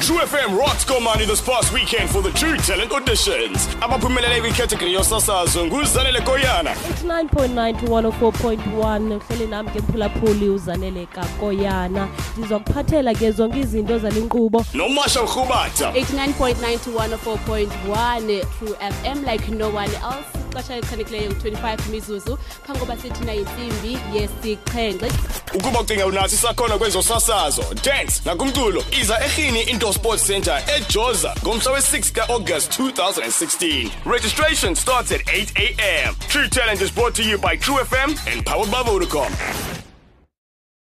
Tru FM rocks Komani this past weekend for the Tru Talent auditions. Abaphumelele kwicategory yosasazo nguzanele Koyana. 89.9 to 104.1 uhleli nami ke mphulaphuli uzanele kakoyana ndizokuphathela ke zonke izinto zale nkqubo nomasha Mrhubatha. 89.9 to 104.1 Tru FM like no one else ixesha elichanekileyo u-25 mizuzu phambi koba sithi na intsimbi yesixhenxe Ukuba ucinga dance nakumculo, iza eRhini Indoor Sports Center eJoza ngomhla we-6 ka-August 2016. Registration starts at 8 a.m. Tru Talent is brought to you by Tru FM and powered by Vodacom.